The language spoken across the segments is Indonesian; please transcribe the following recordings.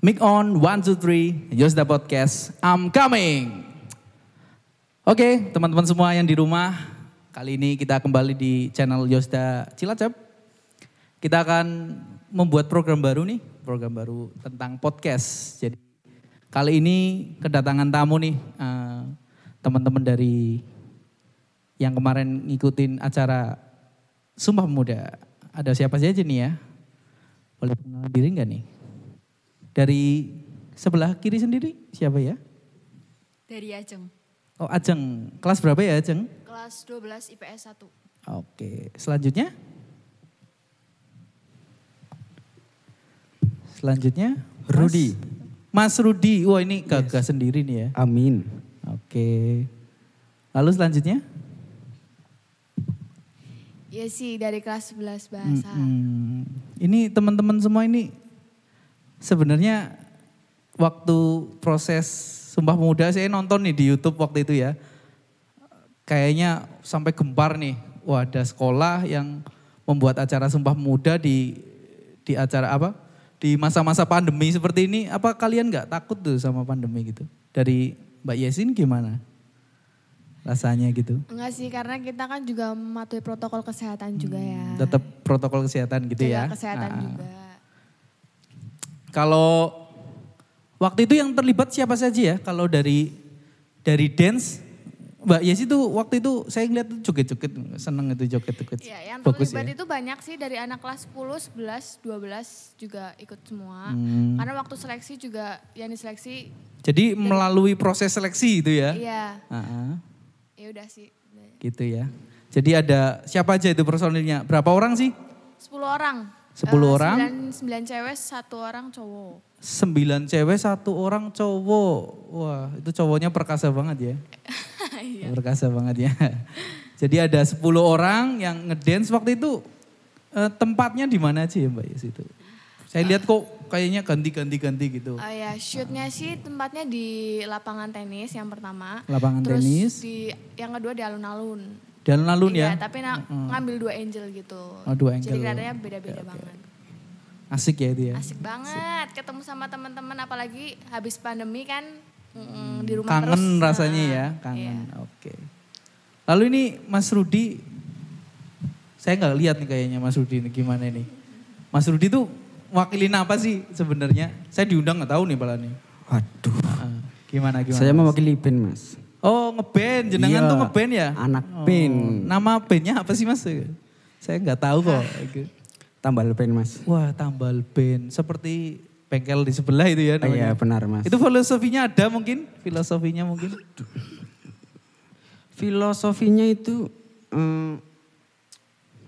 Mic on, one, two, three. Yosda Podcast, I'm coming. Oke, teman-teman semua yang di rumah, kali ini kita kembali di channel Yosda Cilacap. Kita akan membuat program baru nih, program baru tentang podcast. Jadi kali ini kedatangan tamu nih, eh, teman-teman dari yang kemarin ngikutin acara Sumpah Pemuda. Ada siapa saja nih ya? Boleh perkenalan diri nggak nih? Dari sebelah kiri sendiri siapa ya? Dari Ajeng. Oh Ajeng, kelas berapa ya Ajeng? Kelas 12 IPS 1. Oke, selanjutnya? Selanjutnya? Mas- Rudi. Mas Rudi, wah ini gagah sendiri nih ya. Amin. Oke. Lalu selanjutnya? Iya sih dari kelas 11 bahasa. Mm-mm. Ini teman-teman semua ini sebenarnya waktu proses Sumpah Pemuda saya nonton nih di YouTube waktu itu ya. Kayaknya sampai gempar nih. Wah, ada sekolah yang membuat acara Sumpah Pemuda di di acara apa? Di masa-masa pandemi seperti ini, apa kalian nggak takut tuh sama pandemi gitu? Dari Mbak Yesin gimana? Rasanya gitu. Enggak sih karena kita kan juga mematuhi protokol kesehatan juga ya. Tetap protokol kesehatan gitu Jaga ya. kesehatan Ah. juga. Kalau waktu itu yang terlibat siapa saja ya? Kalau dari dari dance, Mbak Yesi tuh waktu itu saya ngeliat tuh joget-joget, seneng itu joget-joget. Ya, yang terlibat ya. itu banyak sih dari anak kelas 10, 11, 12 juga ikut semua. Hmm. Karena waktu seleksi juga yang diseleksi Jadi melalui proses seleksi itu ya? iya. Ah, Ya udah sih. gitu ya. Jadi ada siapa aja itu personilnya? Berapa orang sih? 10 orang. 10 Eh, orang? 9, cewek, satu orang cowok. Sembilan cewek, satu orang cowok. Wah itu cowoknya perkasa banget ya. Iya. Perkasa banget ya. Jadi ada 10 orang yang ngedance waktu itu eh, tempatnya di mana ya Mbak Yes itu? Saya lihat kok kayaknya ganti-ganti-ganti gitu. Oh ya, shootnya sih tempatnya di lapangan tenis yang pertama. Lapangan Terus tenis. di yang kedua di alun-alun. Dan alun Iya, ya. tapi na- ngambil dua angel gitu. Oh, dua Jadi angle. kelihatannya beda-beda banget. Asik ya itu ya. Asik banget ketemu sama teman-teman apalagi habis pandemi kan mm, di rumah Kangen terus. rasanya Nah, ya, iya. kangen. Oke. Lalu ini Mas Rudi, saya nggak lihat nih kayaknya Mas Rudi ini gimana ini. Mas Rudi tuh wakilin apa sih sebenarnya? Saya diundang nggak tahu nih malah nih. Waduh. Gimana gimana? Saya mewakili band mas. Oh ngeband, jenengan Iya, tuh ngeband ya? anak Oh, band. Nama bandnya apa sih mas? Saya nggak tahu kok. Tambal band mas. Wah tambal band, seperti bengkel di sebelah itu ya Ah, Iya namanya. benar mas. Itu filosofinya ada mungkin? Filosofinya mungkin? Filosofinya itu eh,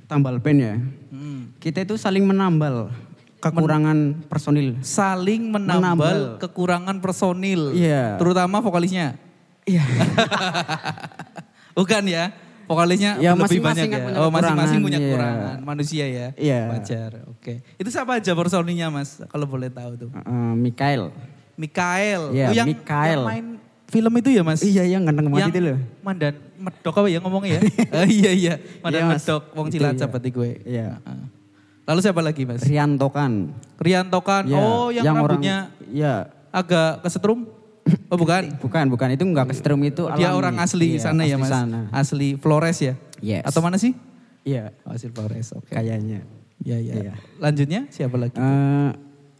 tambal band ya. Hmm. Kita itu saling menambal kekurangan personil. Saling menambal, Menambal. kekurangan personil. Iya. Terutama vokalisnya. Iya. Bukan ya? Vokalisnya Ya, lebih banyak masing-masing kan ya? punya oh masing-masing kekurangan, punya iya. kekurangan. Manusia ya? Iya. Wajar, oke. Itu siapa aja personilnya mas? Kalau boleh tahu tuh. Eh, Mikael. Mikael. Iya, Oh, yang, Mikael. yang main film itu ya mas? Iya yang ganteng banget yang itu loh. Mandan medok apa ya ngomongnya ya? Eh, iya iya, Mandan Iya, Mas. medok wong Cilacap iya. berarti gue. Iya. Lalu siapa lagi mas? Rianto kan. Riantokan. Iya, Oh yang, rambutnya Iya. agak kesetrum? Oh bukan? Bukan, bukan. Itu enggak kesetrum itu Dia alami. orang asli Iya, sana ya mas? sana. Asli Flores ya? Yes. Atau mana sih? Iya, Oh, asli Flores, oke. kayaknya. Iya iya. Iya. Lanjutnya siapa lagi? Eh,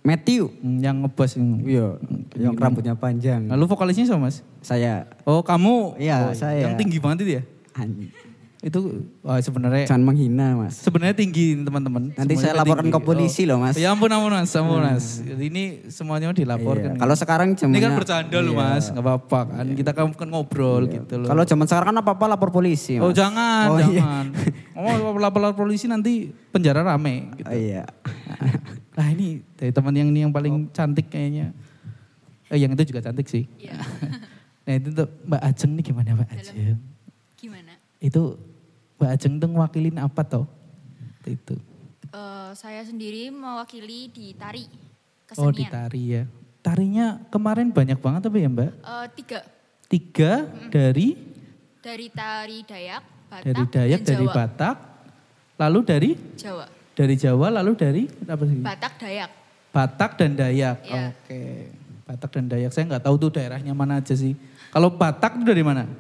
Matthew. Hmm, yang ngebas. Iya, yang rambutnya panjang. Lalu vokalisnya siapa mas? Saya Oh kamu? Iya, Oh, saya. Yang tinggi banget itu ya? Itu wah, sebenarnya Jangan menghina, Mas. sebenarnya tinggi teman-teman. Nanti Semuanya saya laporkan tinggi. ke polisi loh, Mas. Ya ampun ampun mas, ampun mas. Ini semuanya dilaporkan. Iya, Kalau sekarang ini kan bercanda loh Iya. mas, nggak apa-apa kan. Kita kan kan ngobrol gitu loh. Kalau zaman sekarang kan apa-apa lapor polisi, oh Mas. jangan, Oh, iya. jangan. Oh lapor polisi nanti penjara rame. Gitu. Oh, iya. Nah ini dari teman yang ini yang paling cantik kayaknya. Eh yang itu juga cantik sih. Iya. nah itu tuh Mbak Ajeng nih gimana Mbak Ajeng? Gimana? Itu Mbak Ajeng tuh ngwakilin apa toh? Itu. Eh, saya sendiri mewakili di tari Oh kesenian. di tari ya. Tarinya kemarin banyak banget apa ya Mbak? Eh, tiga Tiga dari dari tari Dayak, Batak, dari Dayak, dan dari Jawa. Batak, lalu dari Jawa. dari Jawa, lalu dari apa sih? Batak Dayak. Batak dan Dayak. Iya. Oke. Batak dan Dayak. Saya nggak tahu tuh daerahnya mana aja sih. Kalau Batak itu dari mana?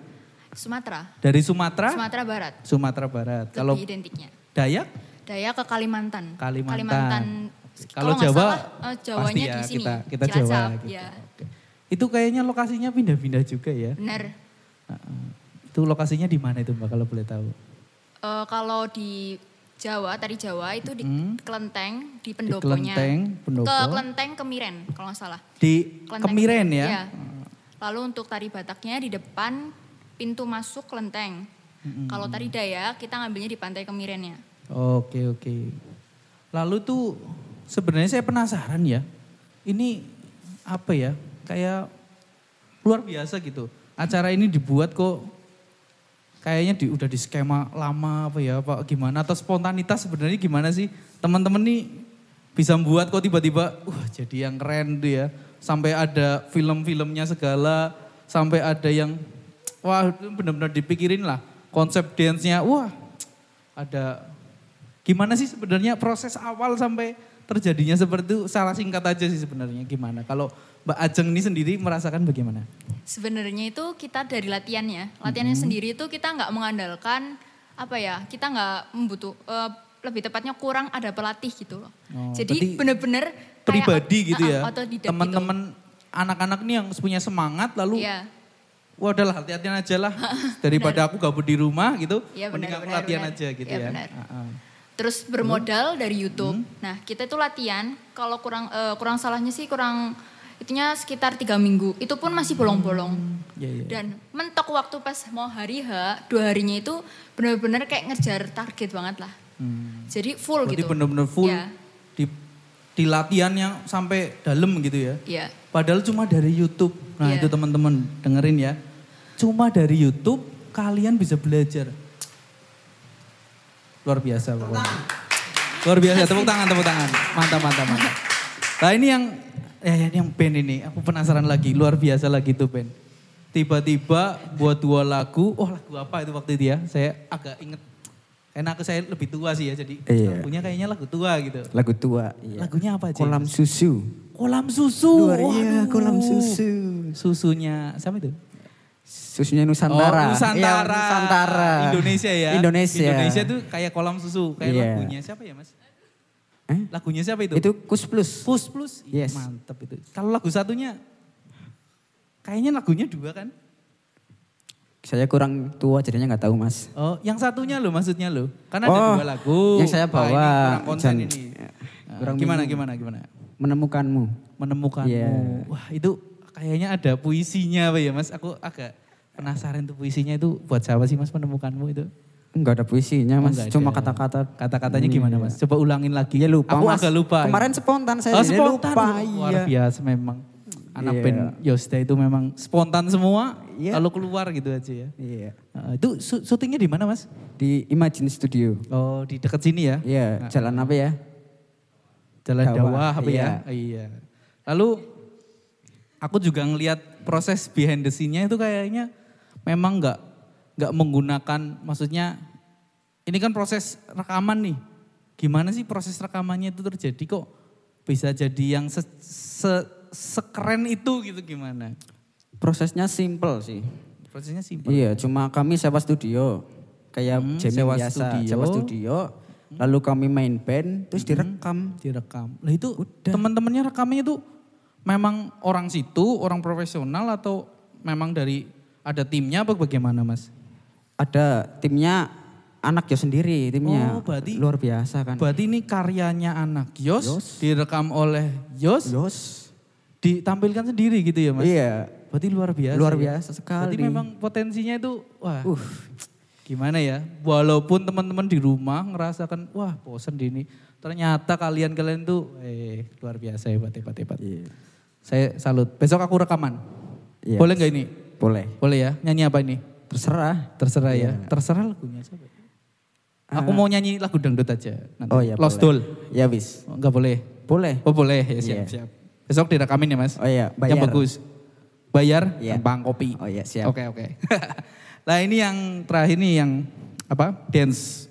Sumatera. Dari Sumatera? Sumatera Barat. Sumatera Barat. Kalau Lebih identiknya. Dayak? Daya ke Kalimantan. Kalimantan. Oke. Kalau Jawa, salah, eh, Jawanya pasti di ya sini. kita kita Cilacap, Jawa gitu. Ya, Oke. Itu kayaknya lokasinya pindah-pindah juga ya. benar. Itu lokasinya di mana itu Mbak kalau boleh tahu? Eh, kalau di Jawa, tari Jawa itu di Hmm. Kelenteng, di Di pendoponya. Kelenteng, Pendopo. Ke Kelenteng, Kemiren kalau nggak salah. Di Kelenteng. Kemiren ya? Iya. Lalu untuk tari Bataknya di depan pintu masuk Kelenteng. Mm-mm. Kalau tari Dayak kita ngambilnya di pantai Kemirennya. Oke oke. Lalu tuh sebenarnya saya penasaran ya. Ini apa ya? Kayak luar biasa gitu. Acara ini dibuat kok kayaknya di, udah di skema lama apa ya apa gimana atau spontanitas sebenarnya gimana sih teman-teman nih bisa membuat kok tiba-tiba wah jadi yang keren tuh ya sampai ada film-filmnya segala sampai ada yang wah itu benar-benar dipikirin lah konsep dance-nya wah ada gimana sih sebenarnya proses awal sampai terjadinya seperti itu secara singkat aja sih sebenarnya gimana kalau Mbak Ajeng ini sendiri merasakan bagaimana? Sebenarnya itu kita dari latihannya, latihannya sendiri itu kita nggak mengandalkan apa ya, kita nggak membutuh, eh, lebih tepatnya kurang ada pelatih gitu loh. Oh, Jadi bener-bener kayak Pribadi ot- gitu uh-uh, ya? otodidak Teman-teman anak-anak nih yang punya semangat gitu. lalu Iya, wah udahlah latihan aja lah daripada aku gabut di rumah gitu mending benar, aku benar, latihan benar. aja gitu Iya, ya. benar. Ah. Terus bermodal dari YouTube. Hmm. Nah kita itu latihan, kalau kurang eh, kurang salahnya sih kurang itunya sekitar tiga minggu. Itu pun masih bolong-bolong. Iya, iya. Dan mentok waktu pas mau hari H, dua harinya itu benar-benar kayak ngejar target banget lah. Hmm. Jadi full Berarti gitu. benar-benar full Iya, di di latihan yang sampai dalam gitu ya. iya. Padahal cuma dari YouTube. Nah Iya. itu teman-teman dengerin ya. Cuma dari YouTube kalian bisa belajar. Luar biasa pokoknya. Luar biasa, tepuk tangan, tepuk tangan. Mantap, mantap, mantap. Nah ini yang, ya ini yang band ini. Aku penasaran lagi, luar biasa lagi tuh band. Tiba-tiba buat dua lagu, oh lagu apa itu waktu itu ya? Saya agak inget. Karena aku saya lebih tua sih ya, jadi Iya. lagunya kayaknya lagu tua gitu. Lagu tua. Iya. Lagunya apa aja? Kolam susu. Kolam susu. Luar iya, kolam susu. Susunya siapa itu? Susunya Nusantara. Oh, Nusantara. Iya, Nusantara. Indonesia ya. Indonesia. Indonesia tuh kayak kolam susu. Kayak Iya. lagunya siapa ya mas? Eh? Lagunya siapa itu? Itu Kus Plus. Pus Plus. Yes. Mantep itu. Kalau lagu satunya, kayaknya lagunya dua kan? Saya kurang tua jadinya nggak tahu mas. Oh, yang satunya lo maksudnya lo? Karena ada Oh, dua lagu. yang saya Wah, bawa, ini kurang konten Jan. ini. Kurang gimana, gimana, gimana? Menemukanmu. Menemukanmu. Iya. Wah itu kayaknya ada puisinya apa ya mas? Aku agak penasaran tuh puisinya itu buat siapa sih mas menemukanmu itu? Enggak ada puisinya Oh, mas, nggak cuma kata-kata. Kata-katanya gimana mas? Coba ulangin lagi. Iya lupa Aku mas. agak lupa. Kemarin spontan saya oh, spontan. lupa. Luar iya. biasa memang. Anak Iya. band Yosta itu memang spontan semua. Iya. Lalu keluar gitu aja ya. Iya. Nah, itu syutingnya di mana mas? Di Imagine Studio. Oh di dekat sini ya? Iya, Nah, jalan apa ya? Jalan Dakwah, dakwah apa iya. ya? Iya. Lalu aku juga ngelihat proses behind the scene-nya itu kayaknya memang nggak nggak menggunakan maksudnya ini kan proses rekaman nih. Gimana sih proses rekamannya itu terjadi kok bisa jadi yang se, se- sekeren itu gitu gimana? Prosesnya simple sih. Prosesnya simpel. Iya, cuma kami sewa studio. Kayak Hmm, jamming sewa biasa, studio. Hmm. sewa studio. Lalu kami main band, terus direkam. direkam. Lah itu teman-temannya rekamannya tuh memang orang situ, orang profesional atau memang dari ada timnya apa bagaimana mas? Ada timnya anak Yos sendiri, timnya. Oh, berarti- luar biasa kan. Berarti ini karyanya anak Yos, Yos. direkam oleh Yos, Yos. ditampilkan sendiri gitu ya mas? Iya. Berarti luar biasa. Luar ya? biasa sekali. Berarti memang potensinya itu wah. Uh. Gimana ya? Walaupun teman-teman di rumah ngerasakan wah bosan di ini. Ternyata kalian-kalian tuh eh luar biasa hebat hebat hebat. Iya. Saya salut. Besok aku rekaman. Iya. Boleh nggak ini? Boleh. Boleh ya? Nyanyi apa ini? Terserah. Terserah ya. Iya. Terserah lagunya siapa? Aku mau nyanyi lagu dangdut aja. nanti. Oh iya Lost boleh. Doll. Ya wis. Oh, enggak boleh. Boleh. Oh boleh ya siap Iya. siap. Besok direkamin ya mas. Oh iya, Yang bagus. Bayar Iya. gampang kopi. Oh iya, siap. Oke oke. nah ini yang terakhir nih yang apa? Dance.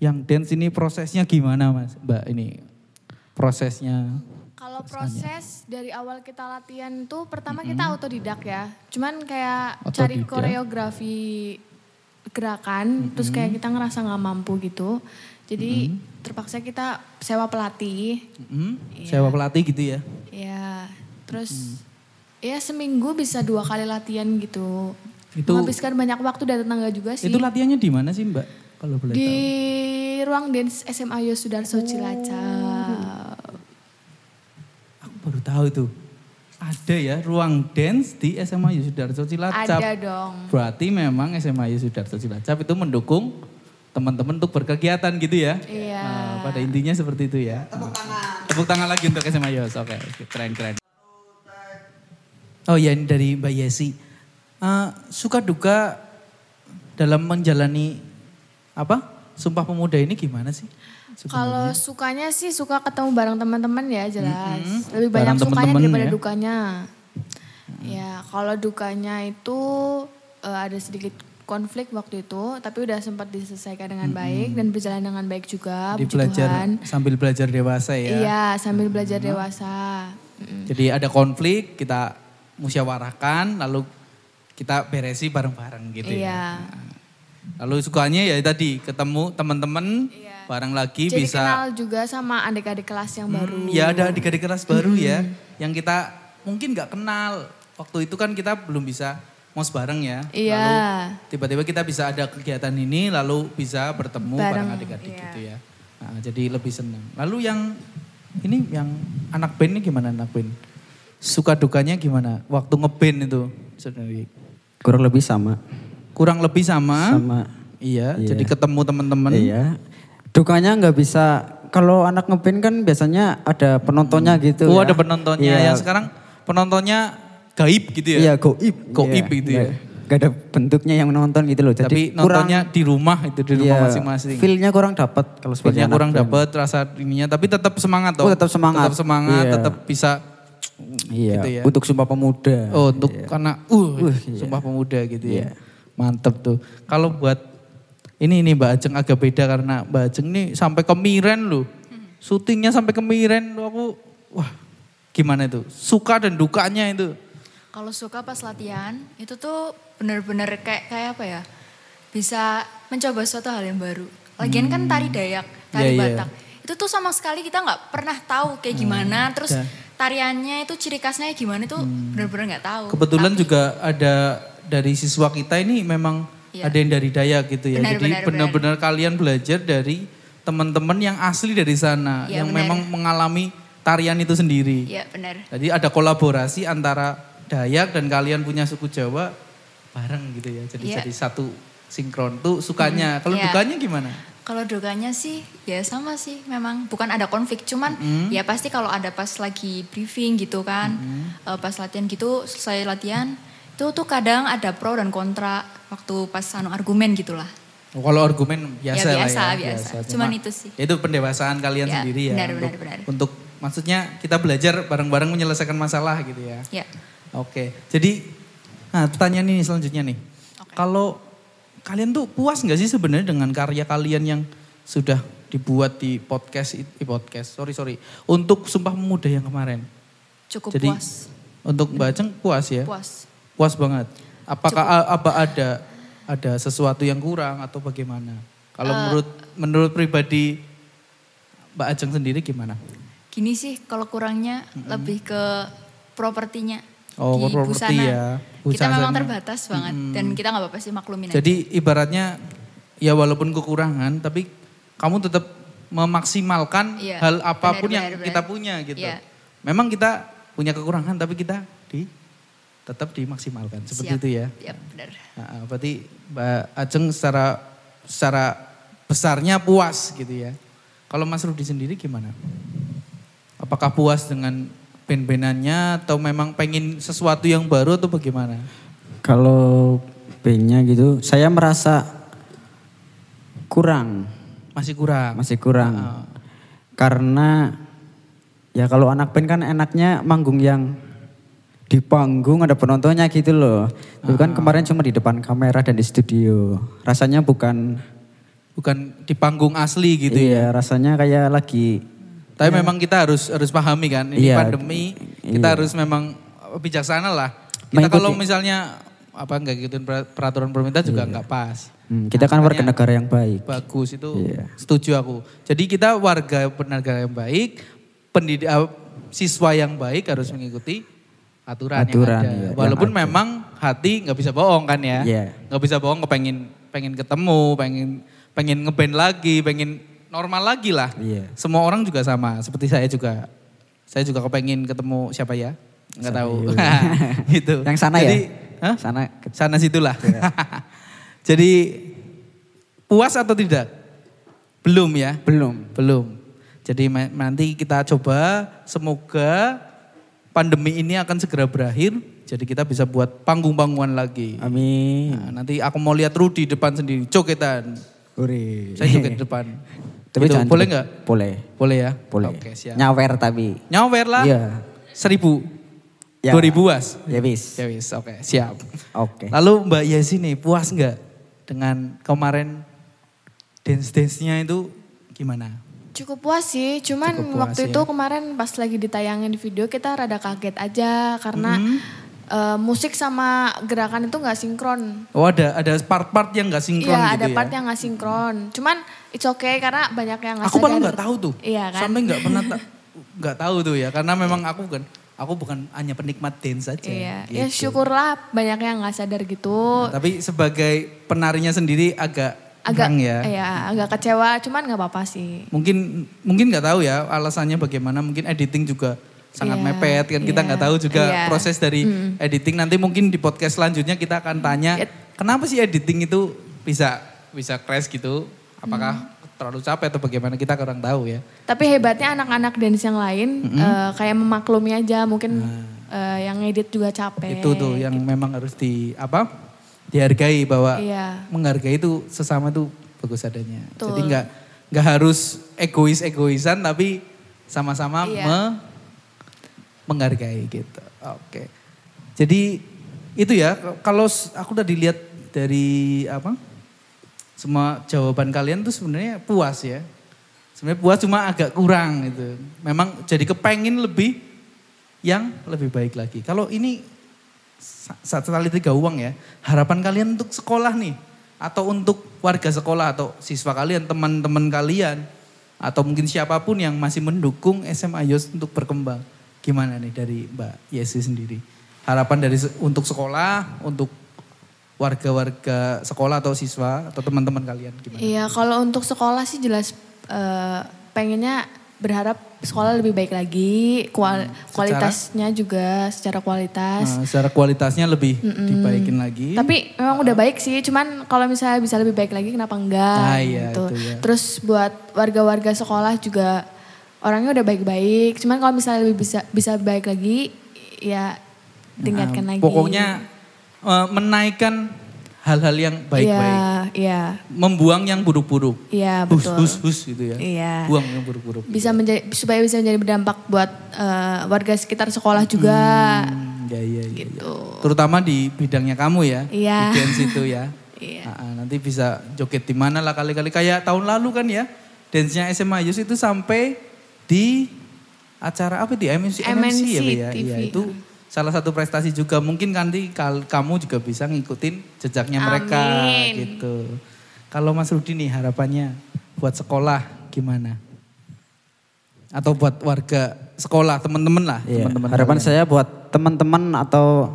Yang dance ini prosesnya gimana mas? Mbak ini prosesnya. Kalau proses dari awal kita latihan tuh pertama kita autodidak ya. Cuman kayak cari Otodidak. koreografi gerakan, terus kayak kita ngerasa nggak mampu gitu. Jadi terpaksa kita sewa pelatih. Mm, Iya. Sewa pelatih gitu ya. Ya, terus ya seminggu bisa dua kali latihan gitu. Itu- Menghabiskan banyak waktu dan tenaga juga sih. Itu latihannya di mana sih Mbak? Kalau boleh di tahu. ruang dance SMA Yosudarso Cilacap. Tahu itu. Ada ya ruang dance di SMA Yusudarso Cilacap. Ada dong. Berarti memang SMA Yusudarso Cilacap itu mendukung teman-teman untuk berkegiatan gitu ya. Iya. Nah, pada intinya seperti itu ya. Tepuk tangan. Tepuk tangan lagi untuk SMA Yos. Oke, oke, keren keren. Oh ya ini dari Mbak Yesi. Eh, suka duka dalam menjalani apa? Sumpah Pemuda ini gimana sih? Kalau sukanya sih suka ketemu bareng teman-teman ya jelas. Mm-mm. Lebih banyak Bareng sukanya teman-teman daripada ya. dukanya. Ya kalau dukanya itu eh, ada sedikit konflik waktu itu, tapi udah sempat diselesaikan dengan baik dan berjalan dengan baik juga. Di belajar Tuhan. sambil belajar dewasa ya. Iya sambil belajar dewasa. Mm-mm. Jadi ada konflik, kita musyawarahkan, lalu kita beresi bareng-bareng gitu ya. Iya. Lalu sukanya ya tadi ketemu teman-teman bareng lagi Jadi bisa kenal juga sama adik-adik kelas yang baru. Hmm, ya ada adik-adik kelas baru ya yang kita mungkin nggak kenal. Waktu itu kan kita belum bisa mos bareng ya. Iya. Lalu tiba-tiba kita bisa ada kegiatan ini lalu bisa bertemu bareng, Bareng, adik-adik iya. gitu ya. Nah, jadi lebih senang. Lalu yang ini yang anak band ini gimana anak band? Suka dukanya gimana? Waktu ngeband itu sendiri. Kurang lebih sama. Kurang lebih sama. Sama. Iya, Iya. jadi ketemu teman-teman. Iya. Dukanya nggak bisa. Kalau anak ngeband kan biasanya ada penontonnya gitu. Oh, ya. ada penontonnya. Iya. Yang sekarang penontonnya gaib gitu ya. Iya, goib. Goib Iya, itu ya. nggak ada bentuknya yang menonton gitu loh. Jadi Tapi nontonnya di rumah itu di rumah iya, masing-masing. Feel-nya kurang dapat kalau sebagai Feelnya kurang dapat rasa ininya, tapi tetap semangat toh. Oh, tetap semangat. Tetap semangat, Iya. tetap bisa Iya, gitu ya. untuk Sumpah Pemuda. Oh, untuk karena uh, Uh, iya. sumpah pemuda gitu ya. Iya. Mantep tuh. Kalau buat ini ini Mbak Ajeng agak beda karena Mbak Ajeng nih sampai ke Miren loh. Syutingnya sampai ke Miren loh aku wah gimana itu? Suka dan dukanya itu. Kalau suka pas latihan itu tuh bener-bener kayak kayak apa ya? Bisa mencoba suatu hal yang baru. Lagian kan tari Dayak, tari Iya, iya. Batak. Itu tuh sama sekali kita nggak pernah tahu kayak gimana. Terus Ya. tariannya itu ciri khasnya gimana itu bener-bener nggak tahu. Kebetulan Tapi- juga ada dari siswa kita ini memang Iya. ada yang dari Dayak gitu ya. Benar, Jadi benar, benar-benar kalian belajar dari teman-teman yang asli dari sana, Iya, yang benar. memang mengalami tarian itu sendiri. Iya benar. Jadi ada kolaborasi antara Dayak dan kalian punya suku Jawa bareng gitu ya. Jadi Iya. jadi satu sinkron tuh sukanya. Kalau iya. dukanya gimana? Kalau dukanya sih ya sama sih memang bukan ada konflik cuman ya pasti kalau ada pas lagi briefing gitu kan eh, pas latihan gitu selesai latihan itu tuh kadang ada pro dan kontra waktu pas anu argumen gitulah. Oh, Kalau argumen biasa Ya, lah biasa, ya. biasa. Cuma Cuman itu sih. Itu pendewasaan kalian Ya, sendiri ya. benar, untuk, benar, benar. untuk maksudnya kita belajar bareng-bareng menyelesaikan masalah gitu ya. Ya. Oke, jadi nah pertanyaan ini selanjutnya nih. Kalau kalian tuh puas nggak sih sebenarnya dengan karya kalian yang sudah dibuat di podcast, di podcast, sorry sorry, untuk Sumpah Pemuda yang kemarin. Cukup Jadi puas. untuk Mbak Aceng puas ya? Puas. Puas banget. Apakah a- apa ada ada sesuatu yang kurang atau bagaimana? Kalau Eh. menurut menurut pribadi Mbak Ajeng sendiri gimana? Gini sih kalau kurangnya lebih ke propertinya. Oh, di properti busana. ya. Kita memang Busana. terbatas banget dan kita nggak apa-apa sih maklumin aja. Jadi ibaratnya ya walaupun kekurangan tapi kamu tetap memaksimalkan Iya, hal apa pun benar, yang benar, kita punya gitu. Iya. Memang kita punya kekurangan tapi kita di tetap dimaksimalkan seperti Siap. itu ya. Ya benar. Nah, berarti Mbak Ajeng secara secara besarnya puas gitu ya. Kalau Mas Rudi sendiri gimana? Apakah puas dengan band-bandannya atau memang pengen sesuatu yang baru atau bagaimana? Kalau bandnya gitu, saya merasa kurang, Masih kurang. masih kurang. Ah. Karena ya kalau anak band kan enaknya manggung yang di panggung ada penontonnya gitu loh. Itu kan kemarin cuma di depan kamera dan di studio. Rasanya bukan Bukan di panggung asli gitu ya. iya, rasanya kayak lagi Tapi memang kita harus harus pahami kan, ini Iya. pandemi, kita Iya. harus memang bijaksana lah. Kita kalau misalnya apa nggak ngikutin per- peraturan pemerintah juga nggak pas. Hmm, kita kan warga negara yang baik. Bagus itu Iya. setuju aku. Jadi kita warga negara yang baik, pendidik uh, siswa yang baik harus mengikuti aturan, Aturan, yang ada. iya, yang Walaupun ada. memang hati nggak bisa bohong kan ya. Iya. Nggak bisa bohong kepengen pengen ketemu, pengen pengen ngeband lagi, pengen normal lagi lah. Iya. Semua orang juga sama, seperti saya juga. Saya juga kepengen ketemu siapa ya? Nggak tahu. gitu. Yang sana Jadi, ya? Hah? Sana sana situlah. Jadi puas atau tidak? Belum ya? belum. Belum. Jadi nanti kita coba semoga pandemi ini akan segera berakhir. Jadi kita bisa buat panggung-panggungan lagi. Amin. Nah, nanti aku mau lihat Rudi depan sendiri, jogetan. Uri. Saya joget depan. Tapi Itu jangan boleh nggak? Boleh. Boleh ya? Boleh. Oke siap. Nyawer tapi. Nyawer lah. Iya. Seribu. Ya. Dua ribu was. Ya wis. Ya wis, oke siap. Oke. Lalu Mbak Yesi nih puas nggak dengan kemarin dance-dance-nya itu gimana? Cukup puas sih, cuman Cukup puas, waktu ya. itu kemarin pas lagi ditayangin di video kita rada kaget aja karena Hmm. eh, musik sama gerakan itu nggak sinkron. Oh ada ada part-part yang nggak sinkron Iya gitu ada ya? part yang nggak sinkron. Cuman it's okay karena banyak yang nggak Aku malah nggak tahu tuh. Iya kan. Sampai nggak pernah ta- nggak tahu tuh ya karena memang aku kan aku bukan hanya penikmat dance saja. Iya, gitu. ya syukurlah banyak yang nggak sadar gitu. Tapi sebagai penarinya sendiri agak agak ya. iya, agak kecewa, cuman nggak apa-apa sih. Mungkin mungkin nggak tahu ya alasannya bagaimana. Mungkin editing juga sangat Iya, mepet kan kita iya, nggak tahu juga iya. proses dari editing. Nanti mungkin di podcast selanjutnya kita akan tanya It- kenapa sih editing itu bisa bisa crash gitu? Apakah Mm. terlalu capek atau bagaimana kita kurang tahu ya. Tapi hebatnya anak-anak dance yang lain eh, kayak memaklumi aja, mungkin eh, yang edit juga capek. Nah. Itu tuh yang memang harus di apa? Dihargai bahwa Iya. menghargai itu sesama tuh bagus adanya. Betul. Jadi nggak nggak harus egois-egoisan tapi sama-sama Iya. me- menghargai gitu. Oke. Jadi itu ya kalau aku udah dilihat dari apa? Semua jawaban kalian tuh sebenarnya puas ya. Sebenarnya puas cuma agak kurang gitu. Memang jadi kepengin lebih yang lebih baik lagi. Kalau ini satu kali tiga uang ya, harapan kalian untuk sekolah nih, atau untuk warga sekolah atau siswa kalian, teman-teman kalian, atau mungkin siapa pun yang masih mendukung SMA Yos untuk berkembang. Gimana nih dari Mbak Yesi sendiri? Harapan dari untuk sekolah, untuk warga-warga sekolah atau siswa atau teman-teman kalian gimana? Iya, kalau untuk sekolah sih jelas eh, pengennya berharap sekolah lebih baik lagi, kual- kualitasnya juga secara kualitas. Nah, secara kualitasnya lebih dibaikin lagi. Tapi memang udah baik sih, cuman kalau misalnya bisa lebih baik lagi kenapa enggak Ah, iya, gitu. itu ya. Terus buat warga-warga sekolah juga orangnya udah baik-baik, cuman kalau misalnya lebih bisa bisa baik lagi ya tingkatkan Nah, lagi. Pokoknya eh, menaikkan hal-hal yang baik-baik. Iya, iya. Membuang yang buruk-buruk. Iya, Hus, betul. hus, hus gitu ya. Iya. Buang yang buruk-buruk. Bisa menjadi supaya bisa menjadi berdampak buat eh, warga sekitar sekolah juga. Hmm, ya, iya, iya, Gitu. iya. Terutama di bidangnya kamu ya. Iya. Di dance itu ya. Iya. Ah, ah, nanti bisa joget di mana lah kali-kali. Kayak tahun lalu kan ya. Dance-nya SMA Yus itu sampai di acara apa di MNC, MNC, ya, Be, ya. TV. Iya, itu salah satu prestasi juga. Mungkin nanti kamu juga bisa ngikutin jejaknya mereka Amin. gitu. Kalau Mas Rudi nih harapannya buat sekolah gimana? Atau buat warga sekolah, teman-teman lah. Iya, teman-teman harapan kalian. saya buat teman-teman atau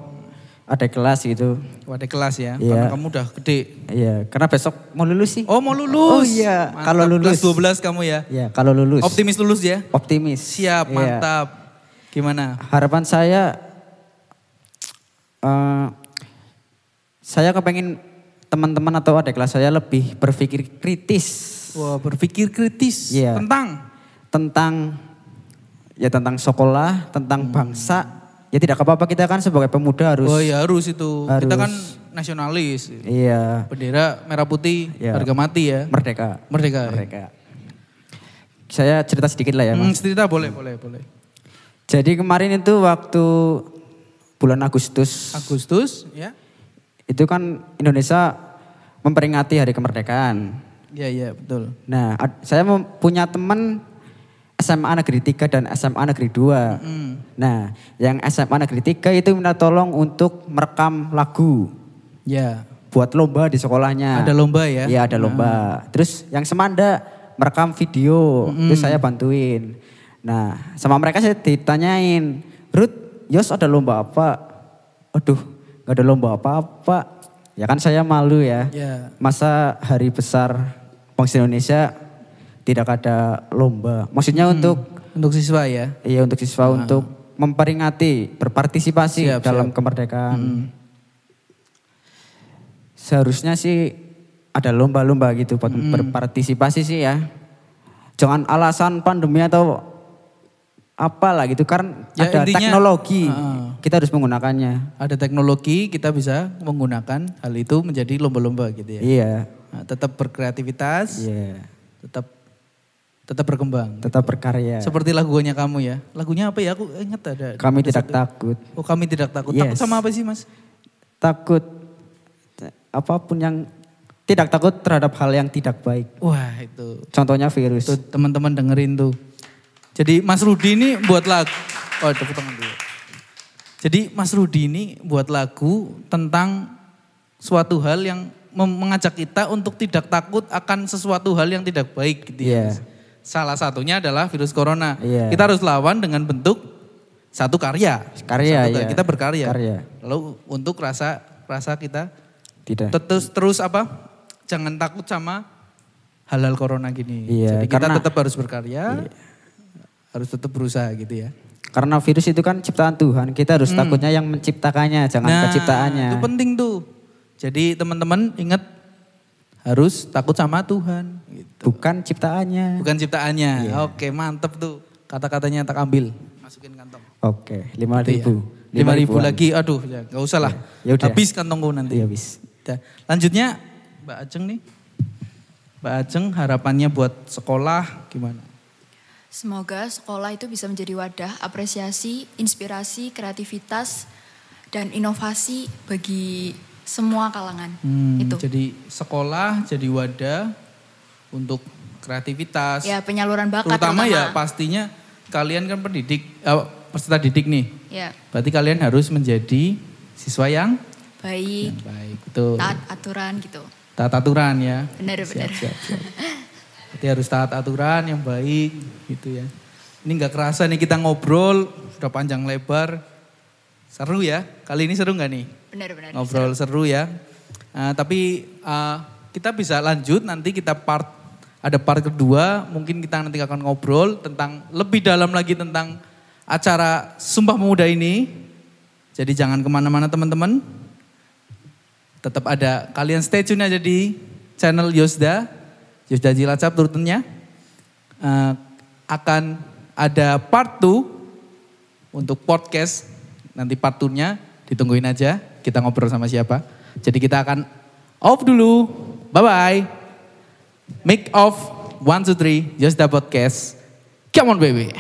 ada kelas gitu. Wadah kelas ya, Iya. karena kamu udah gede. Iya, karena besok mau lulus sih. Oh mau lulus. Oh iya, Mantap. kalau lulus. Kelas 12 kamu ya. Iya, kalau lulus. Optimis lulus ya. Optimis. Siap, Iya. mantap. Gimana? Harapan saya, eh, saya kepengen teman-teman atau adik kelas saya lebih berpikir kritis Wah berpikir kritis Iya. tentang tentang ya tentang sekolah, tentang bangsa. Ya tidak apa-apa kita kan sebagai pemuda harus. Oh ya harus itu. Kita kan Harus. nasionalis. Iya, Bendera merah putih, Iya. harga mati ya. merdeka. Merdeka. ya? Merdeka. Saya cerita sedikit lah ya, Hmm, Mas. cerita boleh, boleh, boleh. Jadi kemarin itu waktu bulan Agustus Agustus ya. itu kan Indonesia memperingati hari kemerdekaan. Iya, iya betul. Nah, saya punya teman SMA Negeri 3 dan SMA Negeri 2. Nah, yang SMA Negeri 3 itu minta tolong untuk merekam lagu Ya. buat lomba di sekolahnya. Ada lomba ya? Iya, ada lomba. Terus yang Semanda merekam video, terus saya bantuin. Nah, sama mereka saya ditanyain, "Ruth, Yos ada lomba apa?" Aduh, nggak ada lomba apa-apa. Ya kan saya malu ya. Ya. Masa hari besar Bangsa Indonesia tidak ada lomba. Maksudnya untuk Untuk siswa ya. iya untuk siswa untuk memperingati, berpartisipasi Siap, dalam siap. kemerdekaan. Seharusnya sih ada lomba-lomba gitu buat berpartisipasi sih ya. Jangan alasan pandemi atau apalah gitu kan Ya, ada intinya, teknologi. Heeh. Kita harus menggunakannya. Ada teknologi kita bisa menggunakan hal itu menjadi lomba-lomba gitu ya. Iya. Nah, tetap berkreativitas, Iya. tetap tetap berkembang. Tetap berkarya. Seperti lagunya kamu ya. Lagunya apa ya? Aku ingat ada. Kami ada tidak satu. takut. Oh kami tidak takut. Takut Yes. sama apa sih mas? Takut apa pun yang tidak takut terhadap hal yang tidak baik. Wah itu. Contohnya virus. Tuh teman-teman dengerin tuh. Jadi Mas Rudi ini buat lagu. Oh tepuk tangan dulu. Jadi Mas Rudi ini buat lagu tentang suatu hal yang mengajak kita untuk tidak takut akan sesuatu hal yang tidak baik gitu ya. Iya. Salah satunya adalah virus corona. Iya. Kita harus lawan dengan bentuk satu karya. Karya, Satu iya. Kita berkarya. Karya. Lalu untuk rasa rasa kita Tidak. terus terus apa? Jangan takut sama hal-hal corona gini. Iya, Jadi kita karena- tetap harus berkarya, harus tetap berusaha gitu ya. Karena virus itu kan ciptaan Tuhan. Kita harus takutnya yang menciptakannya, jangan penciptaannya. Hmm. Nah, itu penting tuh. Jadi teman-teman ingat harus takut sama Tuhan. Gitu. Bukan ciptaannya. Bukan ciptaannya. Iya. Oke mantep tuh. Kata-katanya tak ambil. Masukin kantong. Oke, lima Gitu ya. ribu. Lima ribu lagi. Aduh ya nggak usah lah. Ya udah. Habis kantongku nanti. Iya, habis. Lanjutnya Mbak Ajeng nih. Mbak Ajeng harapannya buat sekolah gimana? Semoga sekolah itu bisa menjadi wadah apresiasi, inspirasi, kreativitas, dan inovasi bagi semua kalangan. Hmm, itu. Jadi sekolah jadi wadah untuk kreativitas. Ya penyaluran bakat terutama, ya terutama. pastinya kalian kan pendidik, eh, peserta didik nih. Ya, Berarti kalian harus menjadi siswa yang, baik, yang baik. Betul. taat aturan gitu. Taat aturan ya. Benar, Siap, benar. Siap, siap. Berarti harus taat aturan yang baik gitu ya. Ini nggak kerasa nih kita ngobrol sudah panjang lebar. Seru ya. Kali ini seru nggak nih? Benar-benar. ngobrol seru ya. Uh, tapi uh, kita bisa lanjut nanti kita part ada part kedua mungkin kita nanti akan ngobrol tentang lebih dalam lagi tentang acara Sumpah Pemuda ini. Jadi jangan ke mana-mana teman-teman. Tetap ada kalian stay tune aja di channel Yosda, Yosda Cilacap tentunya. Uh, akan ada part 2 untuk podcast nanti part 2-nya ditungguin aja kita ngobrol sama siapa. Jadi kita akan off dulu. Bye bye. Make off one two three just the podcast. Come on baby.